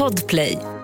Podplay.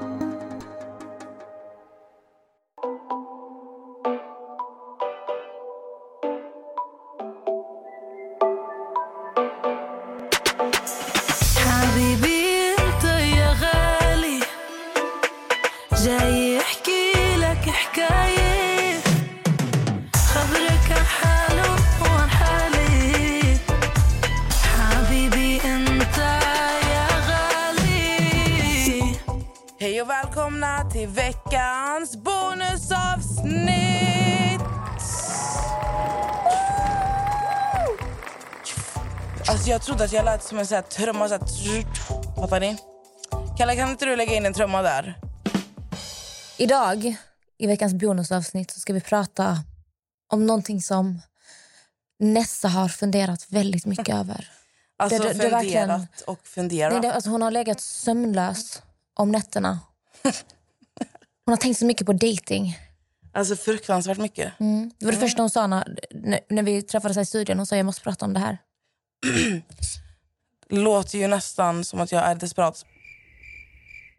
Att jag lät som en sån här trumma. Så här, fattar ni? Kalle, kan inte du lägga in en trumma där? Idag, i veckans bonusavsnitt, så ska vi prata om någonting som Nessa har funderat väldigt mycket över. Alltså Det- det- det funderat verkligen- och funderat. Nej, det, alltså, hon har legat sömnlös om nätterna. Hon har tänkt så mycket på dating. Alltså fruktansvärt mycket. Mm. Det var det första hon sa när, när- vi träffades här i studion. Hon sa jag måste prata om det här. Låter ju nästan som att jag är desperat.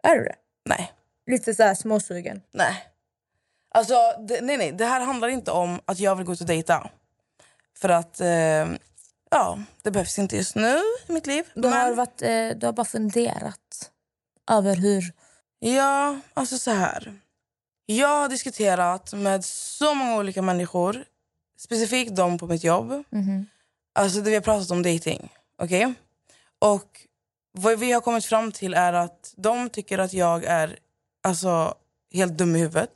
Är du det? Nej. Lite så här småsugen. Nej. Alltså, det, nej, nej. Det här handlar inte om att jag vill gå ut och dejta. För att, eh, ja, det behövs inte just nu i mitt liv. Du, har Men- varit, eh, du har bara funderat över hur... Ja, alltså så här. Jag har diskuterat med så många olika människor. Specifikt de på mitt jobb. Mhm. Alltså det vi har pratat om dating. Okej? Och vad vi har kommit fram till är att de tycker att jag är alltså, helt dum i huvudet.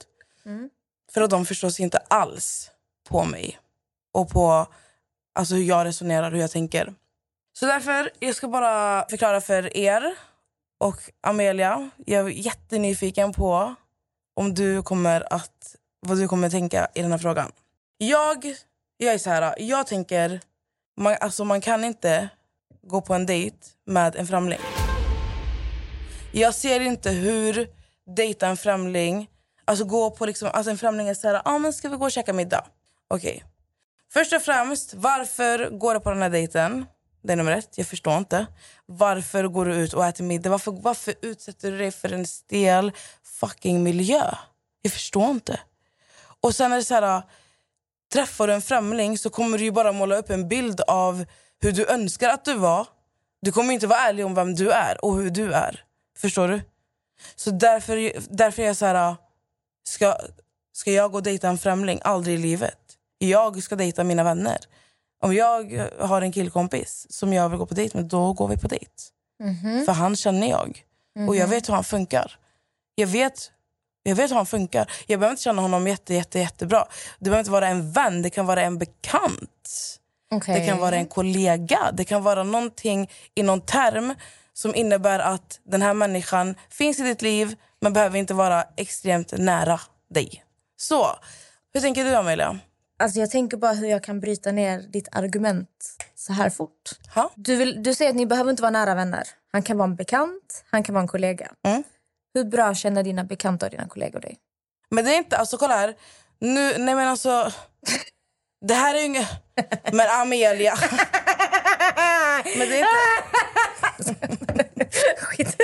Mm. För att de förstår sig inte alls på mig. Och på alltså, hur jag resonerar hur jag tänker. Så därför, jag ska bara förklara för er och Amelia. Jag är jättenyfiken på om du kommer att, vad du kommer tänka i den här frågan. Jag, jag är så här, jag tänker, man, alltså man kan inte gå på en dejt med en främling. Jag ser inte hur dejta en främling, alltså gå på liksom, alltså en främling är så här, ah, men ska vi gå och käka middag? Okej. Först och främst, varför går du på den här dejten? Det är nummer ett. Jag förstår inte. Varför går du ut och äter middag? Varför, varför utsätter du dig för en stel fucking miljö? Jag förstår inte. Och sen är det så här... Träffar du en främling så kommer du ju bara måla upp en bild av hur du önskar att du var. Du kommer inte vara ärlig om vem du är och hur du är. Förstår du? Så därför, därför är jag så här... Ska, ska jag gå och dejta en främling? Aldrig i livet. Jag ska dejta mina vänner. Om jag har en killkompis som jag vill gå på dejt med, då går vi på dejt. För han känner jag. Och jag vet hur han funkar. Jag vet, jag vet hur han funkar. Jag behöver inte känna honom jätte, jätte, jättebra. Det behöver inte vara en vän, det kan vara en bekant. Okej. Det kan vara en kollega. Det kan vara någonting i någon term som innebär att den här människan finns i ditt liv men behöver inte vara extremt nära dig. Så, hur tänker du Amelia? Alltså jag tänker bara hur jag kan bryta ner ditt argument så här fort. Ha? Du, vill, du säger att ni behöver inte vara nära vänner. Han kan vara en bekant, han kan vara en kollega. Mm. Hur bra känner dina bekanta och dina kollegor dig? Men det är inte, alltså kolla här. Nu, nej men alltså. Det här är ju inget... Men Amelia. Men det är inte... Skit.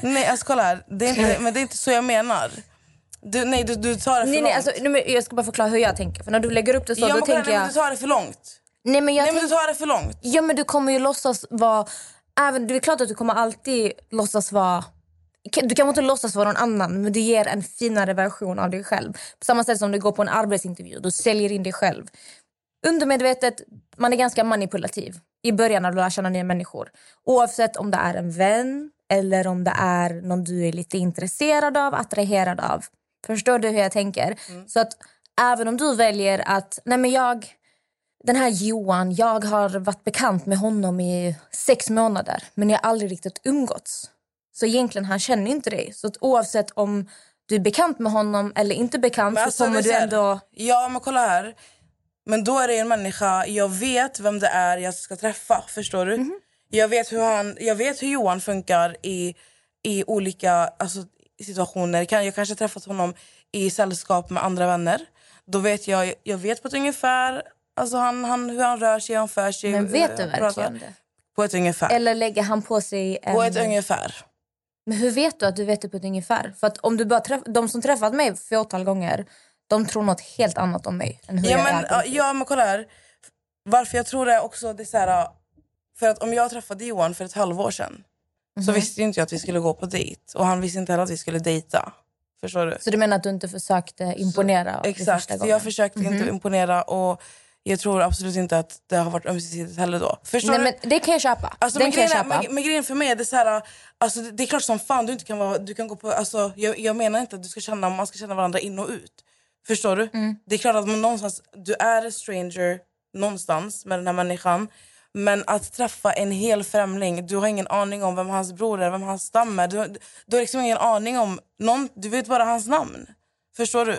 Nej alltså kolla här. Det är inte, men det är inte så jag menar. Du, nej du, du tar det för Nej, långt. nej, alltså, nej, men jag ska bara förklara hur jag tänker. För när du lägger upp det så, ja, då men tänker nej, men jag... du tar det för långt. Nej, men jag Nej men du tar det för långt. Ja, men du kommer ju låtsas vara... Även, det är klart att du kommer alltid låtsas vara... Du kan inte låtsas vara någon annan, men du ger en finare version av dig själv. På samma sätt som du går på en arbetsintervju. Du säljer in dig själv. Undermedvetet, man är ganska manipulativ i början när du lär känna nya människor. Oavsett om det är en vän eller om det är någon du är lite intresserad av, attraherad av. Förstår du hur jag tänker? Så att även om du väljer att, nej men jag, den här Johan, jag har varit bekant med honom i sex månader men jag har aldrig riktigt umgåtts. Så egentligen han känner inte dig. Så oavsett om du är bekant med honom eller inte bekant Men så alltså, kommer du här- ändå... Ja men kolla här. Men då är det en människa, jag vet vem det är jag ska träffa. Förstår du? Mhm. Jag, vet hur han, jag vet hur Johan funkar i, i olika alltså, situationer. Jag kanske har träffat honom i sällskap med andra vänner. Då vet jag, jag vet på ett ungefär alltså han, han, hur han rör sig, hur han för sig. Men vet du eh, pratar. verkligen det? På ett ungefär. Eller lägger han på sig en... På ett ungefär. Men hur vet du att du vet det på ett ungefär? För att om du bara träff, de som träffat mig fåtal gånger, de tror något helt annat om mig än hur Ja jag men, är. ja, men kolla här. Varför jag tror det också, det är så här, för att om jag träffade Johan för ett halvår sedan Mhm. så visste ju inte jag att vi skulle gå på dejt och han visste inte heller att vi skulle dejta. Förstår du? Så du menar att du inte försökte imponera vid Exakt, för jag försökte inte imponera och jag tror absolut inte att det har varit ömsesidigt heller då. Förstår Nej, du? men det kan jag köpa. Alltså, Den men, grejen, köpa. men, men grejen för mig är det så här, alltså, det, det är klart som fan du inte kan vara, du kan gå på, alltså, jag, jag menar inte att du ska känna, man ska känna varandra in och ut. Förstår du? Mm. Det är klart att man någonstans, du är a stranger någonstans med den här människan. Men att träffa en hel främling, du har ingen aning om vem hans bror är, vem hans stam är. Du, du har liksom ingen aning om någon, du vet bara hans namn. Förstår du?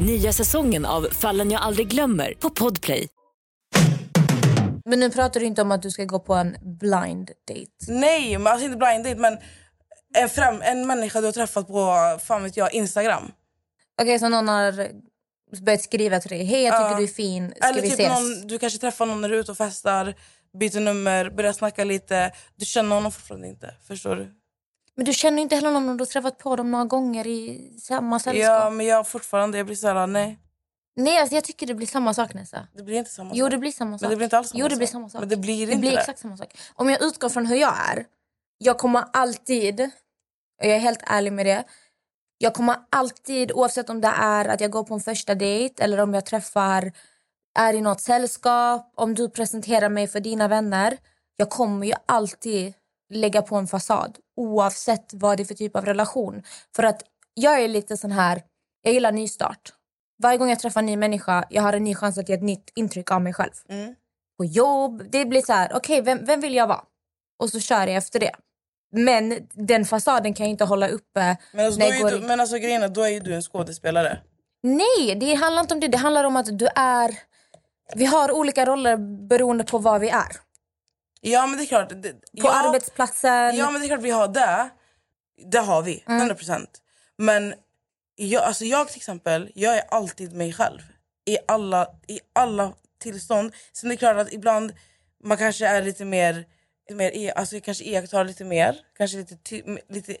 Nya säsongen av Fallen jag aldrig glömmer på Podplay. Men nu pratar du inte om att du ska gå på en blind date. Nej, men alltså inte blind date men en, fram, en människa du har träffat på fan vet jag, Instagram. Okej, så någon har börjat skriva till dig. Hej, jag tycker Ja. du är fin. Ska Eller vi typ ses? någon, du kanske träffar någon när du är ute och festar, byter nummer, börjar snacka lite. Du känner honom fortfarande inte. Förstår du? Men du känner inte heller någon om du har träffat på dem några gånger i samma sällskap. Ja, men jag fortfarande, jag blir såhär, nej. Nej, alltså, jag tycker det blir samma sak Nessa. Det blir inte samma Jo, sak. det blir samma sak. Men det blir inte alls samma jo, det blir samma sak. Men det blir det inte blir det. exakt samma sak. Om jag utgår från hur jag är. Jag kommer alltid, och jag är helt ärlig med det. Jag kommer alltid, oavsett om det är att jag går på en första dejt eller om jag träffar, är i något sällskap, om du presenterar mig för dina vänner. Jag kommer ju alltid lägga på en fasad oavsett vad det är för typ av relation. För att jag är lite sån här, jag gillar nystart. Varje gång jag träffar en ny människa, jag har en ny chans att ge ett nytt intryck av mig själv. Mm. På jobb, det blir så här, okej vem, vem vill jag vara? Och så kör jag efter det. Men den fasaden kan jag inte hålla uppe. Men alltså, när går du, men alltså grejen är, då är ju du en skådespelare. Nej, det handlar inte om det. Det handlar om att du är... Vi har olika roller beroende på vad vi är. Ja men det är klart. Det, På ja, arbetsplatsen. Ja men det är klart vi har det. Det har vi, Mm. 100 procent. Men jag, alltså jag till exempel, jag är alltid mig själv. I alla, I alla tillstånd. Sen det är klart att ibland man kanske är lite mer, mer e- alltså jag kanske iakttar lite mer. Kanske lite, ty, lite,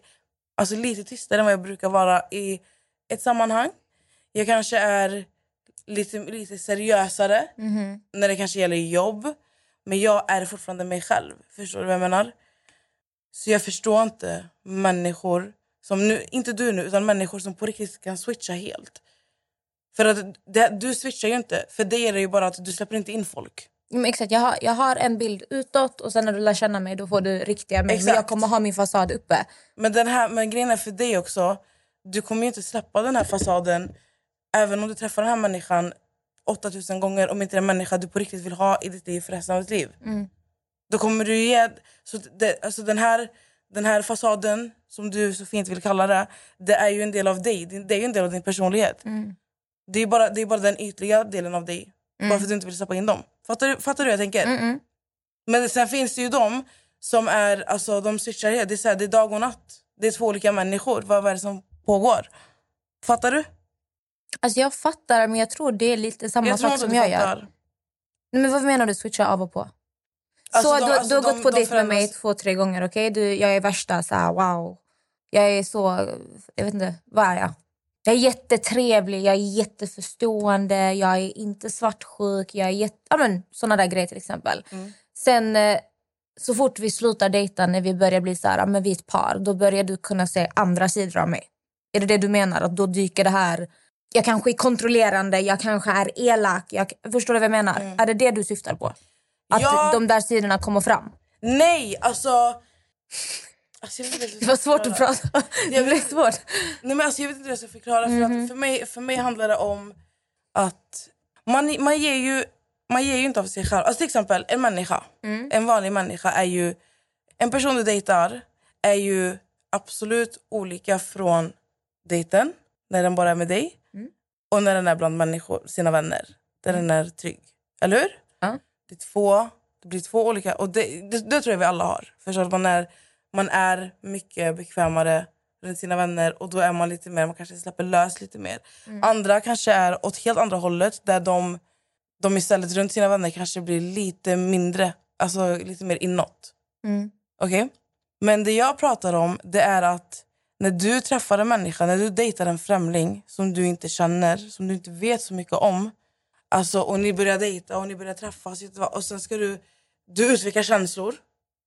alltså lite tystare än vad jag brukar vara i ett sammanhang. Jag kanske är lite, lite seriösare Mhm. när det kanske gäller jobb. Men jag är fortfarande mig själv. Förstår du vad jag menar? Så jag förstår inte människor, som nu, inte du nu, utan människor som på riktigt kan switcha helt. För att det, du switchar ju inte. För dig är det ju bara att du släpper inte in folk. Men exakt, jag har, jag har en bild utåt och sen när du lär känna mig då får du riktiga mig. Men Exakt. jag kommer ha min fasad uppe. Men, den här, men grejen är för dig också, du kommer ju inte släppa den här fasaden även om du träffar den här människan 8000 gånger om inte det är en människa du på riktigt vill ha i ditt liv för resten av ditt liv. Då kommer du ge... Så det, alltså den, här, den här fasaden, som du så fint vill kalla det, det är ju en del av dig. Det är ju en del av din personlighet. Det är bara, det är bara den ytliga delen av dig. Bara för att du inte vill släppa in dem. Fattar du, fattar du hur jag tänker? Men sen finns det ju de som är, alltså de switchar helt. Det är, så här, det är dag och natt. Det är två olika människor. Vad, vad är det som pågår? Fattar du? Alltså jag fattar men jag tror det är lite samma jag sak som jag gör. fattar. Nej, men vad menar du switcha av och på? Alltså, så de- du, alltså, du har de- gått på de dejt med mig två, tre gånger. okej? Du, Jag är värsta så här, wow. Jag är så... Jag vet inte. Vad är jag? Jag är jättetrevlig, jag är jätteförstående, jag är inte svartsjuk. Jag är jätte, ja, men, såna där grejer till exempel. Mm. Sen eh, så fort vi slutar dejta, när vi börjar bli så här, men vi är ett par, då börjar du kunna se andra sidor av mig. Är det det du menar? Att då dyker det här... Jag kanske är kontrollerande, jag kanske är elak. Jag, förstår du vad jag menar? Är det det du syftar på? Att Mm. Ja. de där sidorna kommer fram? Nej, alltså... alltså jag vet jag Det var svårt att prata. Det blev svårt. Nej, men alltså, jag vet inte hur jag ska förklara. För, Mhm. att för, mig, för mig handlar det om att man, man, ger ju, man ger ju inte av sig själv. Alltså, till exempel en människa, Mm. en vanlig människa är ju... En person du dejtar är ju absolut olika från dejten, när den bara är med dig och när den är bland människor, sina vänner, där den är trygg. Eller hur? Ja. Det, är två, det blir två olika... Och det, det, det tror jag vi alla har. Förstår du? Man är, man är mycket bekvämare runt sina vänner och då är man lite mer, man kanske släpper lös lite mer. Andra kanske är åt helt andra hållet där de, de istället runt sina vänner kanske blir lite mindre, alltså lite mer inåt. Mm. Okej? Men det jag pratar om det är att när du träffar en människa, när du dejtar en främling som du inte känner, som du inte vet så mycket om. Alltså, och ni börjar dejta och ni börjar träffas och sen ska du, du utveckla känslor.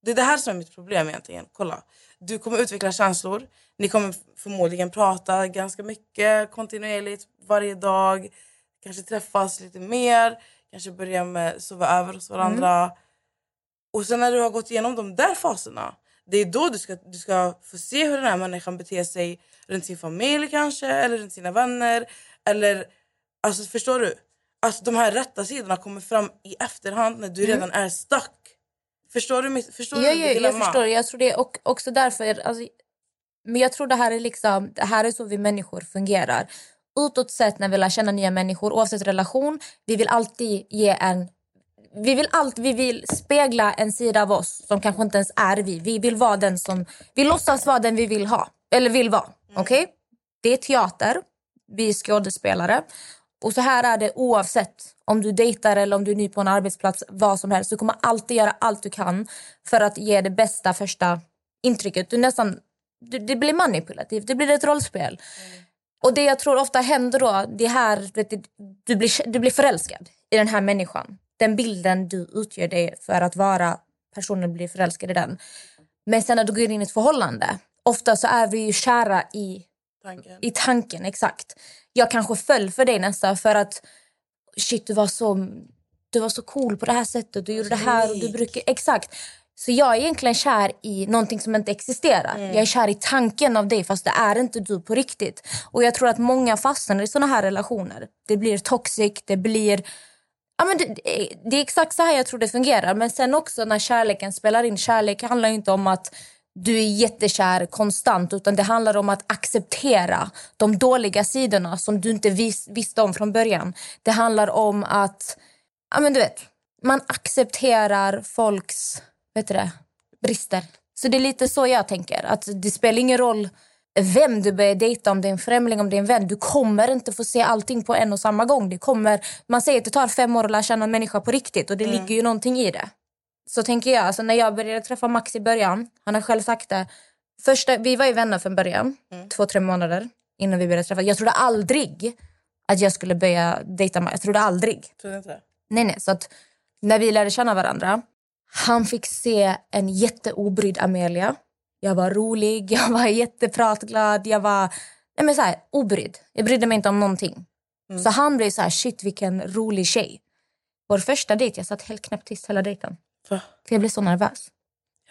Det är det här som är mitt problem egentligen. Kolla. Du kommer utveckla känslor. Ni kommer förmodligen prata ganska mycket kontinuerligt varje dag. Kanske träffas lite mer. Kanske börja med sova över hos varandra. Och sen när du har gått igenom de där faserna, det är då du ska, du ska få se hur den här människan beter sig runt sin familj kanske, eller runt sina vänner. Eller, alltså förstår du? Alltså de här rätta sidorna kommer fram i efterhand när du redan är stuck. Förstår du förstår Ja, du ja, mitt jag dilemma? förstår. Jag tror det och, också därför... Alltså, men jag tror det här är liksom, det här är så vi människor fungerar. Utåt sett när vi lär känna nya människor, oavsett relation, vi vill alltid ge en... Vi vill, allt, vi vill spegla en sida av oss som kanske inte ens är vi. Vi vill vara den som... Vi låtsas vara den vi vill ha. Eller vill vara. Okej? Det är teater. Vi är skådespelare. Och så här är det oavsett om du dejtar eller om du är ny på en arbetsplats. Vad som helst. Du kommer alltid göra allt du kan för att ge det bästa första intrycket. Du nästan, du, det blir manipulativt. Det blir ett rollspel. Och det jag tror ofta händer då, det här, du, du, blir, du blir förälskad i den här människan. Den bilden du utgör dig för att vara personen blir förälskad i den. Men sen när du går in i ett förhållande, ofta så är vi ju kära i Tanken. i tanken, exakt. Jag kanske föll för dig nästan för att shit, du var så, du var så cool på det här sättet. Du gjorde det här och du brukar... Exakt. Så jag är egentligen kär i någonting som inte existerar. Jag är kär i tanken av dig fast det är inte du på riktigt. Och jag tror att många fastnar i såna här relationer. Det blir toxic, det blir... Ja, men det, det- är exakt så här jag tror det fungerar. Men sen också när kärleken spelar in. Kärlek handlar ju inte om att du är jättekär konstant utan det handlar om att acceptera de dåliga sidorna som du inte vis, visste om från början. Det handlar om att, ja men du vet, man accepterar folks, vet du det, brister. Så det är lite så jag tänker, att det spelar ingen roll vem du börjar dejta, om det är en främling, om det är en vän. Du kommer inte få se allting på en och samma gång. Det kommer, man säger att det tar fem år att lära känna en människa på riktigt och det ligger ju någonting i det. Så tänker jag, alltså när jag började träffa Max i början, han har själv sagt det. Första, vi var ju vänner från början, två, tre månader innan vi började träffa. Jag trodde aldrig att jag skulle börja dejta Max. Jag trodde aldrig. Tror du inte? Nej, nej. Så att när vi lärde känna varandra, han fick se en jätteobrydd Amelia. Jag var rolig, jag var jättepratglad, jag var nej men så här, obrydd. Jag brydde mig inte om någonting. Så han blev så här, shit vilken rolig tjej. Vår första dejt, jag satt helt knäpptyst hela dejten. Va? För jag blev så nervös.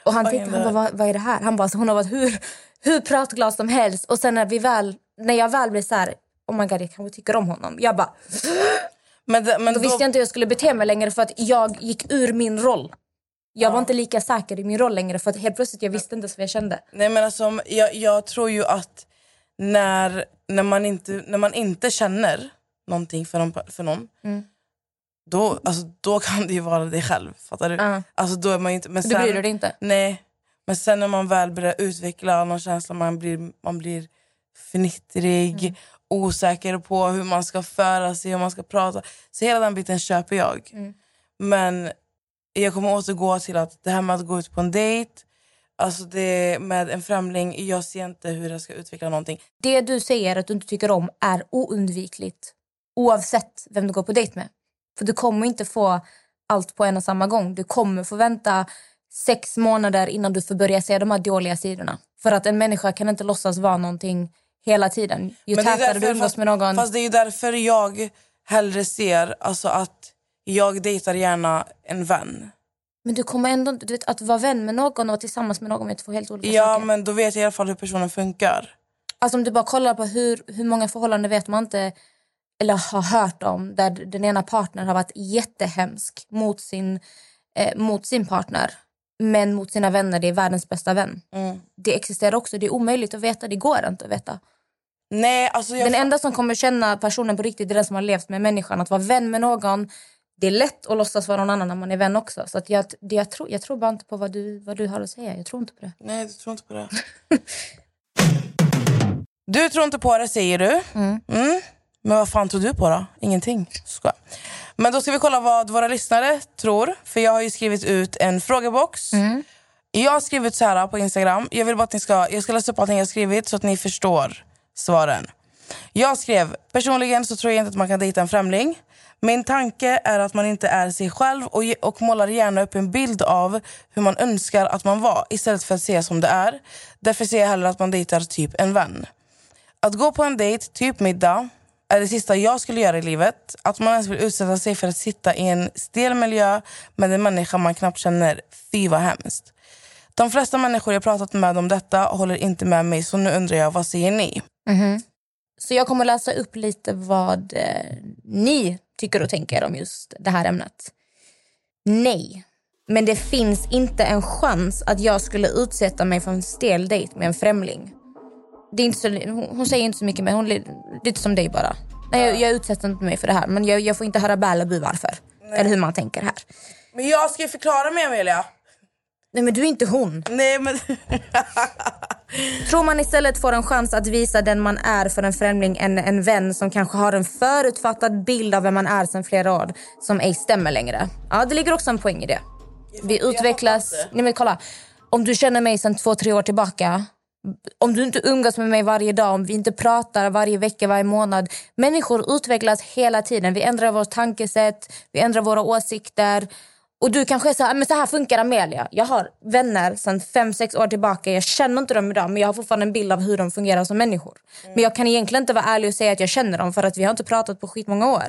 Och han tittade, han bara, vad, vad är det här? Han bara, så hon har varit hur, hur pratglad som helst. Och sen när, vi väl, när jag väl blev så här, oh my god jag kanske tycker om honom. Jag bara, Men, det, men då visste jag inte hur jag skulle bete mig längre för att jag gick ur min roll. Jag var inte lika säker i min roll längre för att helt plötsligt jag visste inte vad jag kände. Nej men alltså, jag, jag tror ju att när, när, man inte, när man inte känner någonting för någon, för någon Mm. då, alltså, då kan det ju vara dig själv. Fattar du? Ja. Alltså, då är man inte, men Du bryr dig inte? Nej. Men sen när man väl börjar utveckla någon känsla, man blir, man blir fnittrig, Mm. osäker på hur man ska föra sig, hur man ska prata. Så hela den biten köper jag. Mm. Men jag kommer återgå till att det här med att gå ut på en dejt, alltså det med en främling, jag ser inte hur jag ska utveckla någonting. Det du säger att du inte tycker om är oundvikligt oavsett vem du går på dejt med. För du kommer inte få allt på en och samma gång. Du kommer få vänta sex månader innan du får börja se de här dåliga sidorna. För att en människa kan inte låtsas vara någonting hela tiden. Ju Men tätare du därför- umgås med någon... Fast det är ju därför jag hellre ser alltså att jag dejtar gärna en vän. Men du kommer ändå. Du vet, att vara vän med någon och vara tillsammans med någon är två helt olika Ja, saker. men då vet jag i alla fall hur personen funkar. Alltså om du bara kollar på hur, hur många förhållanden vet man inte eller har hört om där den ena partnern har varit jättehemsk mot sin, eh, mot sin partner. men mot sina vänner det är världens bästa vän. Mm. Det existerar också, det är omöjligt att veta, det går inte att veta. Nej, alltså jag... Den enda som kommer känna personen på riktigt är den som har levt med människan. Att vara vän med någon, det är lätt att låtsas vara någon annan när man är vän också. Så att jag, det, jag, tror, jag tror bara inte på vad du, vad du har att säga. Jag tror inte på det. Nej, du tror inte på det. du tror inte på det, säger du. Mm. Mm. Men vad fan tror du på då? Ingenting. Ska. Men då ska vi kolla vad våra lyssnare tror. För jag har ju skrivit ut en frågebox. Mm. Jag har skrivit så här på Instagram. Jag vill bara att ni ska, jag ska läsa upp allting jag har skrivit så att ni förstår svaren. Jag skrev, personligen så tror jag inte att man kan dejta en främling. Min tanke är att man inte är sig själv och, ge- och målar gärna upp en bild av hur man önskar att man var istället för att se som det är. Därför ser jag hellre att man dejtar typ en vän. Att gå på en dejt, typ middag, är det sista jag skulle göra i livet. Att man ens vill utsätta sig för att sitta i en stel miljö med en människa man knappt känner. Fy vad hemskt. De flesta människor jag pratat med om detta håller inte med mig så nu undrar jag, vad säger ni? Mhm. Så jag kommer läsa upp lite vad eh, ni tycker och tänker om just det här ämnet. Nej, men det finns inte en chans att jag skulle utsätta mig för en stel dejt med en främling. Det är inte så, hon, säger inte så mycket, men hon är lite som dig bara. Nej, jag, jag utsätter inte mig för det här, men jag, jag får inte höra bälabu varför. Eller hur man tänker här. Men jag ska ju förklara mig Amelia. Nej, men du är inte hon. Nej men... Tror man istället får en chans att visa den man är för en främling än en vän som kanske har en förutfattad bild av vem man är sedan flera år som ej stämmer längre. Ja, det ligger också en poäng i det. Vi utvecklas... Nej, men kolla. Om du känner mig sedan två, tre år tillbaka om du inte umgås med mig varje dag, om vi inte pratar varje vecka, varje månad. Människor utvecklas hela tiden. Vi ändrar vårt tankesätt, vi ändrar våra åsikter. Och du kanske är så här, men så här funkar Amelia. Jag har vänner sedan fem sex år tillbaka. Jag känner inte dem idag, men jag har fortfarande en bild av hur de fungerar som människor. Men jag kan egentligen inte vara ärlig och säga att jag känner dem för att vi har inte pratat på skitmånga år.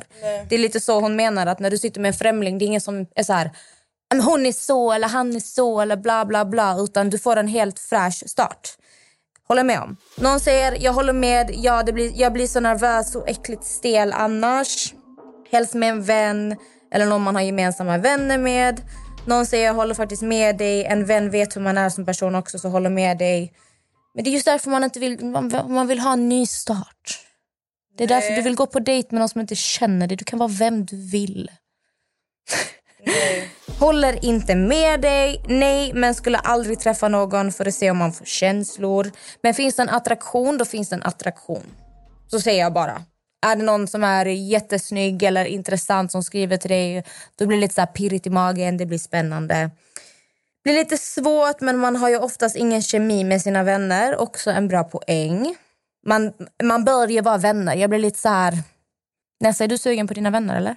Det är lite så hon menar, att när du sitter med en främling, det är ingen som är så här, "Men hon är så eller han är så eller bla bla bla. Utan du får en helt fräsch start. Håller med om. Någon säger, jag håller med, ja, det blir, jag blir så nervös och äckligt stel annars. Helst med en vän eller någon man har gemensamma vänner med. Någon säger, jag håller faktiskt med dig. En vän vet hur man är som person också, så håller med dig. Men det är just därför man inte vill, man, man vill ha en ny start. Det är därför du vill gå på dejt med någon som inte känner dig. Du kan vara vem du vill. Håller inte med dig, nej, men skulle aldrig träffa någon för att se om man får känslor. Men finns det en attraktion, då finns det en attraktion. Så säger jag bara. Är det någon som är jättesnygg eller intressant som skriver till dig, då blir det lite så här pirrigt i magen, det blir spännande. Det blir lite svårt, men man har ju oftast ingen kemi med sina vänner. Också en bra poäng. Man, man bör ju vara vänner. Jag blir lite så här... Nessa, är du sugen på dina vänner, eller?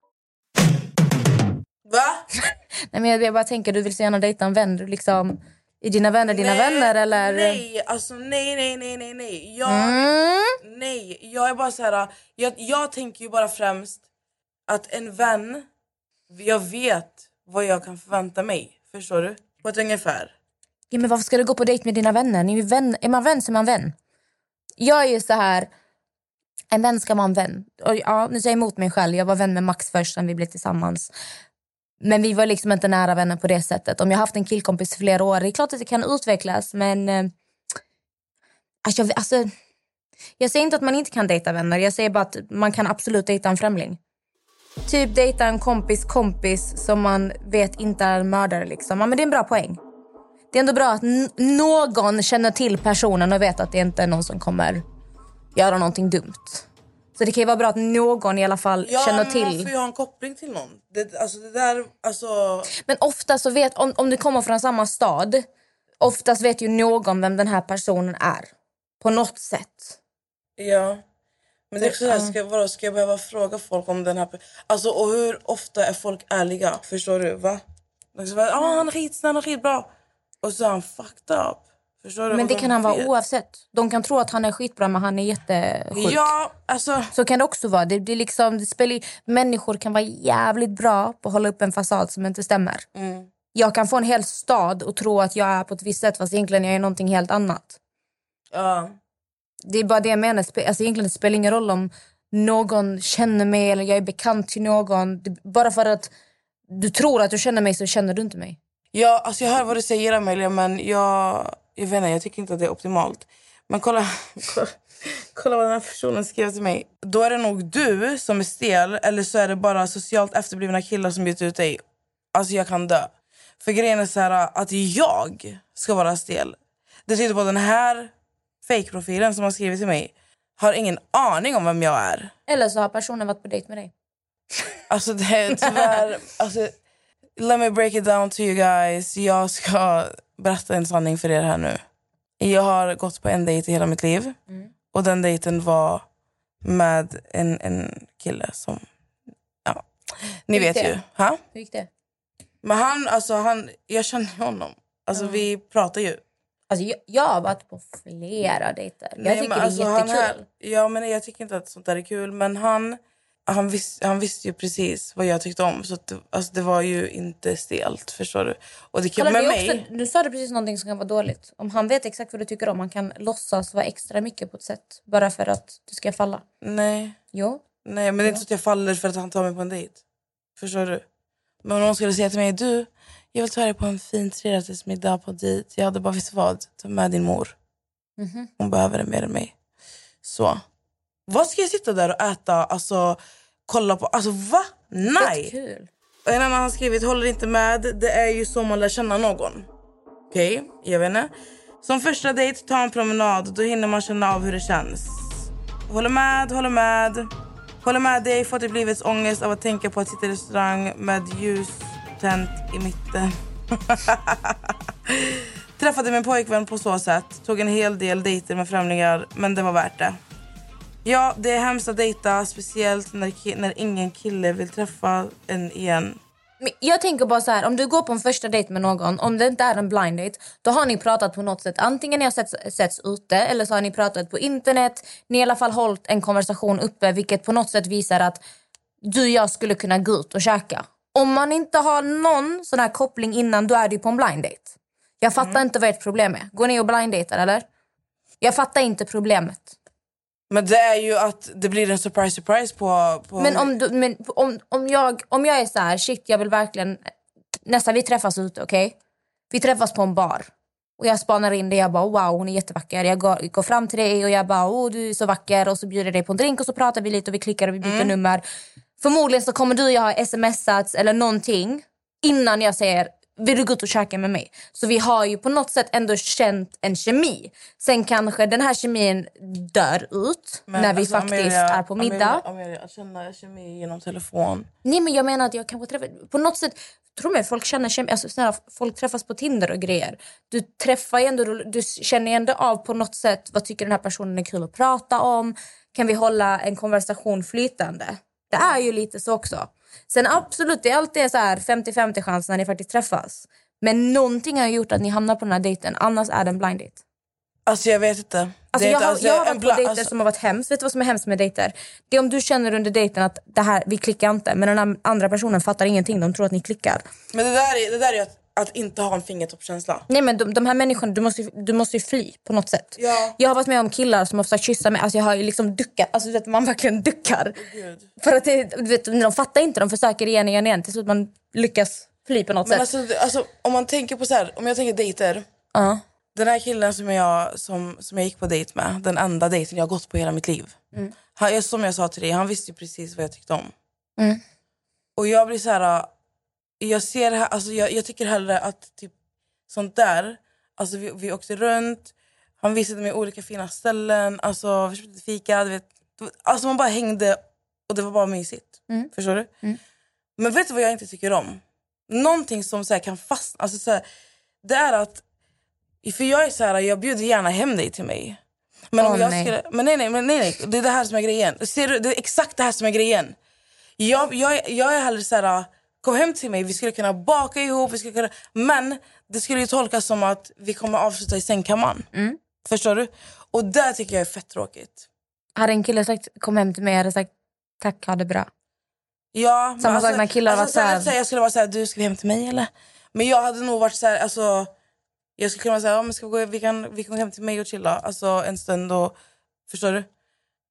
Va? Nej, men jag, bara tänker, du vill så gärna dejta en vän. Du liksom, är dina vänner dina vänner eller? Nej, alltså nej, nej, nej, nej, nej. Jag, Mm. nej, jag är bara så här. Jag, jag tänker ju bara främst att en vän, jag vet vad jag kan förvänta mig. Förstår du? På ett ungefär. Ja, men varför ska du gå på dejt med dina vänner? Ni är, vän, är man vän så är man vän. Jag är ju så här... En vän ska vara en vän. Och ja, nu säger jag emot mig själv. Jag var vän med Max först, sen vi blev tillsammans. Men vi var liksom inte nära vänner på det sättet. Om jag haft en killkompis i flera år, det är klart att det kan utvecklas. Men eh, alltså, jag, alltså, jag säger inte att man inte kan dejta vänner. Jag säger bara att man kan absolut dejta en främling. Typ dejta en kompis kompis som man vet inte är en mördare. Liksom. Ja, men det är en bra poäng. Det är ändå bra att någon känner till personen och vet att det inte är någon som kommer göra någonting dumt. Så det kan ju vara bra att någon i alla fall Ja, känner men man till. får ju ha en koppling till någon. Det, alltså det där, alltså... Men ofta så vet, om, om du kommer från samma stad, oftast vet ju någon vem den här personen är. På något sätt. Ja. Men det är också så här, ska, vadå, ska jag behöva fråga folk om den här... Alltså, och hur ofta är folk ärliga? Förstår du? Va? De ska vara, ah, han är skitsnäll, han är skitbra. Och så är han fucked up. Men det de kan han vara oavsett. De kan tro att han är skitbra men han är jättesjuk. Ja, alltså... Så kan det också vara. Det, det liksom, det spelar, människor kan vara jävligt bra på att hålla upp en fasad som inte stämmer. Mm. Jag kan få en hel stad och tro att jag är på ett visst sätt fast egentligen jag är någonting helt annat. Ja. Det är bara det jag menar. Alltså egentligen det spelar ingen roll om någon känner mig eller jag är bekant till någon. Bara för att du tror att du känner mig så känner du inte mig. Ja, alltså jag hör vad du säger Amelia men jag, jag vet inte, jag tycker inte att det är optimalt. Men kolla, kolla, kolla vad den här personen skrev till mig. Då är det nog du som är stel eller så är det bara socialt efterblivna killar som gett ut dig. Alltså jag kan dö. För grejen är så här att jag ska vara stel. Det tyder på att den här fake-profilen som har skrivit till mig har ingen aning om vem jag är. Eller så har personen varit på dejt med dig. Alltså det är tyvärr... alltså, let me break it down to you guys. Jag ska berätta en sanning för er här nu. Jag har gått på en dejt i hela mitt liv. Och den dejten var med en, en kille som... Ja, ni vet det? ju. Ha? Hur gick det? Men han, alltså han... Jag känner honom. Alltså vi pratar ju. Alltså, jag, jag har varit på flera dejter. Jag Nej, tycker men det är alltså, han jättekul. här- ja, men jag tycker inte att sånt där är kul. Men han, han, vis, han visste ju precis vad jag tyckte om. Så att, det- alltså, det var ju inte stelt, förstår du? Och det kan, Kolla, med mig... också, du sa det precis någonting som kan vara dåligt. Om han vet exakt vad du tycker om, han kan låtsas vara extra mycket på ett sätt. Bara för att du ska falla. Nej, Jo. nej, men det är inte så att jag faller för att han tar mig på en dejt. Förstår du? Men om någon skulle säga till mig, du, jag vill ta dig på en fin trerättersmiddag på dejt. Jag hade bara, vet vad? Ta med din mor. Mhm. Hon behöver det mer än mig. Så. Vad ska jag sitta där och äta? Alltså, kolla på... Alltså, va? Nej! Och En annan har skrivit, håller inte med. Det är ju så man lär känna någon. Okej, jag vet inte. Som första dejt, ta en promenad. Då hinner man känna av hur det känns. Håller med, håller med. Håller med dig, får typ livets ångest av att tänka på att sitta i restaurang med ljus tänt i mitten. Träffade min pojkvän på så sätt. Tog en hel del dejter med främlingar, men det var värt det. Ja, det är hemskt att dejta, speciellt när, när ingen kille vill träffa en igen. Men jag tänker bara så här, om du går på en första dejt med någon, om det inte är en blind date, då har ni pratat på något sätt. Antingen ni har setts, setts ute eller så har ni pratat på internet. Ni har i alla fall hållit en konversation uppe vilket på något sätt visar att du och jag skulle kunna gå ut och käka. Om man inte har någon sån här koppling innan, då är du på en blind date. Jag fattar inte vad ert problem är. Går ni och blind datear eller? Jag fattar inte problemet. Men det är ju att det blir en surprise surprise på... på Men om, du, men om, om, jag, om jag är så här, shit jag vill verkligen... Nästan vi träffas ute, okej? Vi träffas på en bar. Och jag spanar in det, jag bara wow hon är jättevacker. Jag går, går fram till dig och jag bara oh du är så vacker. Och så bjuder jag dig på en drink och så pratar vi lite och vi klickar och vi byter nummer. Förmodligen så kommer du och jag ha smsats eller någonting innan jag säger vill du gå ut och käka med mig? Så vi har ju på något sätt ändå känt en kemi. Sen kanske den här kemin dör ut Men när vi alltså, faktiskt Amelia, är på middag. Amelia, Amelia, att känna kemi genom telefon. Nej men jag menar att jag kanske träffar... På något sätt, tror mig, folk känner kemi. Alltså, snälla, folk träffas på Tinder och grejer. Du träffar ju ändå, du känner ändå av på något sätt vad tycker den här personen är kul att prata om. Kan vi hålla en konversation flytande? Det är ju lite så också. Sen absolut, det är alltid så här 50-50 chans när ni faktiskt träffas. Men någonting har gjort att ni hamnar på den här dejten. Annars är det en blind date. Alltså jag vet inte. Alltså, jag, inte har, alls- jag har varit på dejter alltså- som har varit hemskt. Vet du vad som är hemskt med dejter? Det är om du känner under dejten att det här, vi klickar inte. Men den andra personen fattar ingenting. De tror att ni klickar. Men det där är, det där är att, att inte ha en fingertoppskänsla. Nej men de, de här människorna, du måste, du måste ju fly på något sätt. Ja. Jag har varit med om killar som har försökt kyssa mig. Alltså jag har ju liksom duckat. Alltså du vet, man verkligen duckar. Gud. För att det, du vet, de fattar inte. De försöker igen igen igen. Till slut man lyckas fly på något Men sätt. alltså, alltså, om man tänker på så här, om jag tänker dejter. Ja. Den här killen som jag, som, som jag gick på dejt med, den enda dejten jag har gått på hela mitt liv. Mm. Han, som jag sa till dig, han visste ju precis vad jag tyckte om. Mm. Och jag blir så här, jag ser här, alltså jag, jag tycker hellre att typ sånt där, alltså vi, vi åkte runt, han visade mig olika fina ställen, alltså vi köpte fika, du vet. Alltså man bara hängde och det var bara mysigt. Mm. Förstår du? Mm. Men vet du vad jag inte tycker om? Någonting som så kan fastna, alltså så här, det är att, för jag är så här, jag bjuder gärna hem dig till mig. Men, om Åh, jag nej. skulle, men nej, nej, men nej, nej, det är det här som är grejen. Ser du, det är exakt det här som är grejen. Jag, jag, jag är hellre så här, kom hem till mig, vi skulle kunna baka ihop, vi skulle kunna, men det skulle ju tolkas som att vi kommer avsluta i sängkammaren. Mm. Förstår du? Och det tycker jag är fett tråkigt. Hade en kille sagt kom hem till mig, jag hade sagt tack, ha det bra. Ja, Samma sak när killar alltså, var så här- så Jag skulle vara så här, du ska vi hem till mig eller? Men jag hade nog varit så här, alltså, jag skulle kunna här, ja, men ska vi, gå, vi, kan, vi kan gå hem till mig och chilla alltså, en stund. Och, förstår du?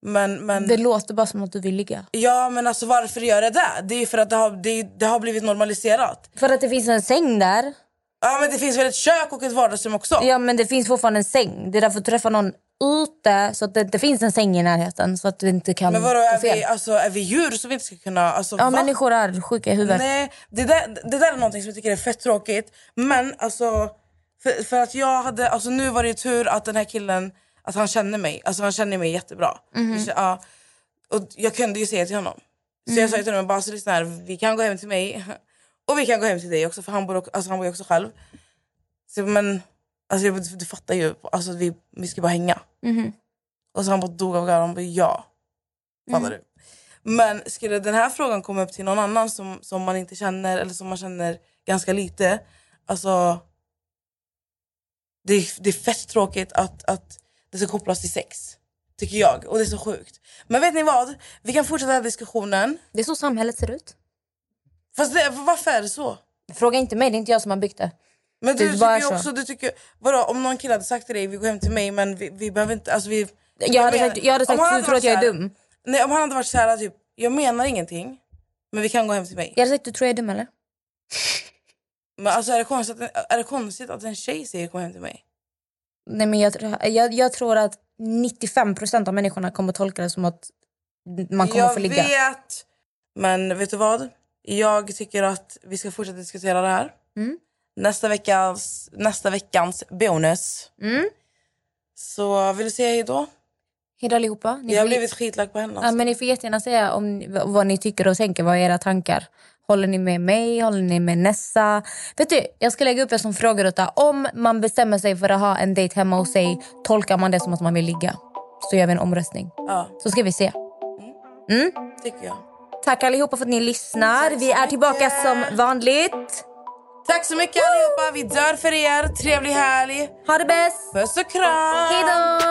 Men, men, Det låter bara som att du vill ligga. ja, men alltså, varför gör det det? Det är för att det har, det, det har blivit normaliserat. För att det finns en säng där. Ja, men det finns väl ett kök och ett vardagsrum också? Ja men det finns fortfarande en säng. Det är därför att träffa någon ute så att det, det finns en säng i närheten så att du inte kan Men vadå, är fel. vi, alltså, är vi djur som vi inte ska kunna... Alltså, Ja va? människor är sjuka i huvudet. Nej, det där, det där är någonting som jag tycker är fett tråkigt. Men alltså, för, för att jag hade, alltså nu var det ju tur att den här killen, att han känner mig. Alltså han känner mig jättebra. Mhm. Ja, och jag kunde ju säga till honom. Så jag sa till honom, bara, alltså, lyssna här, vi kan gå hem till mig. Och vi kan gå hem till dig också, för han bor, alltså, han bor ju också själv. Så, men alltså, jag, du fattar ju, alltså, vi, vi ska bara hänga. Mhm. Och så han bara dog av garv, han bara ja. Fattar du? Men skulle den här frågan komma upp till någon annan som, som man inte känner eller som man känner ganska lite. Alltså, det, är, det är fett tråkigt att, att det ska kopplas till sex. Tycker jag. Och det är så sjukt. Men vet ni vad? Vi kan fortsätta den här diskussionen. Det är så samhället ser ut. Fast det, varför är det så? Fråga inte mig, det är inte jag som har byggt det. Men Det du är tycker så. också, du tycker, vadå, om någon kille hade sagt till dig vi går hem till mig men vi, vi behöver inte, alltså vi... Jag hade menar- sagt, jag hade sagt du tror att jag är dum. Nej, om han hade varit så här, typ, jag menar ingenting, men vi kan gå hem till mig. Jag hade sagt du tror jag är dum eller? Men alltså, är, det konstigt att, är det konstigt att en tjej säger kom hem till mig? Nej, men jag, jag, jag tror att 95% av människorna kommer tolka det som att man kommer jag få ligga. vet! Men vet du vad? Jag tycker att vi ska fortsätta diskutera det här. Mm. Nästa, veckans, nästa veckans bonus. Mm. Så vill du säga hej då? Hejdå allihopa. Ni Jag har blivit skitlack på henne. Ja, Alltså. men ni får jättegärna säga om, vad ni tycker och tänker. Vad är era tankar? Håller ni med mig? Håller ni med Nessa? Vet du, jag ska lägga upp en som frågeruta. Om man bestämmer sig för att ha en dejt hemma hos sig, tolkar man det som att man vill ligga? Så gör vi en omröstning. Ja, Så ska vi se. Mm. tycker jag. Tack allihopa för att ni lyssnar. Vi är tillbaka som vanligt. Tack så mycket allihopa. Vi dör för er. Trevlig helg. Ha det bäst! Puss och kram. Hej då!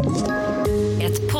Ett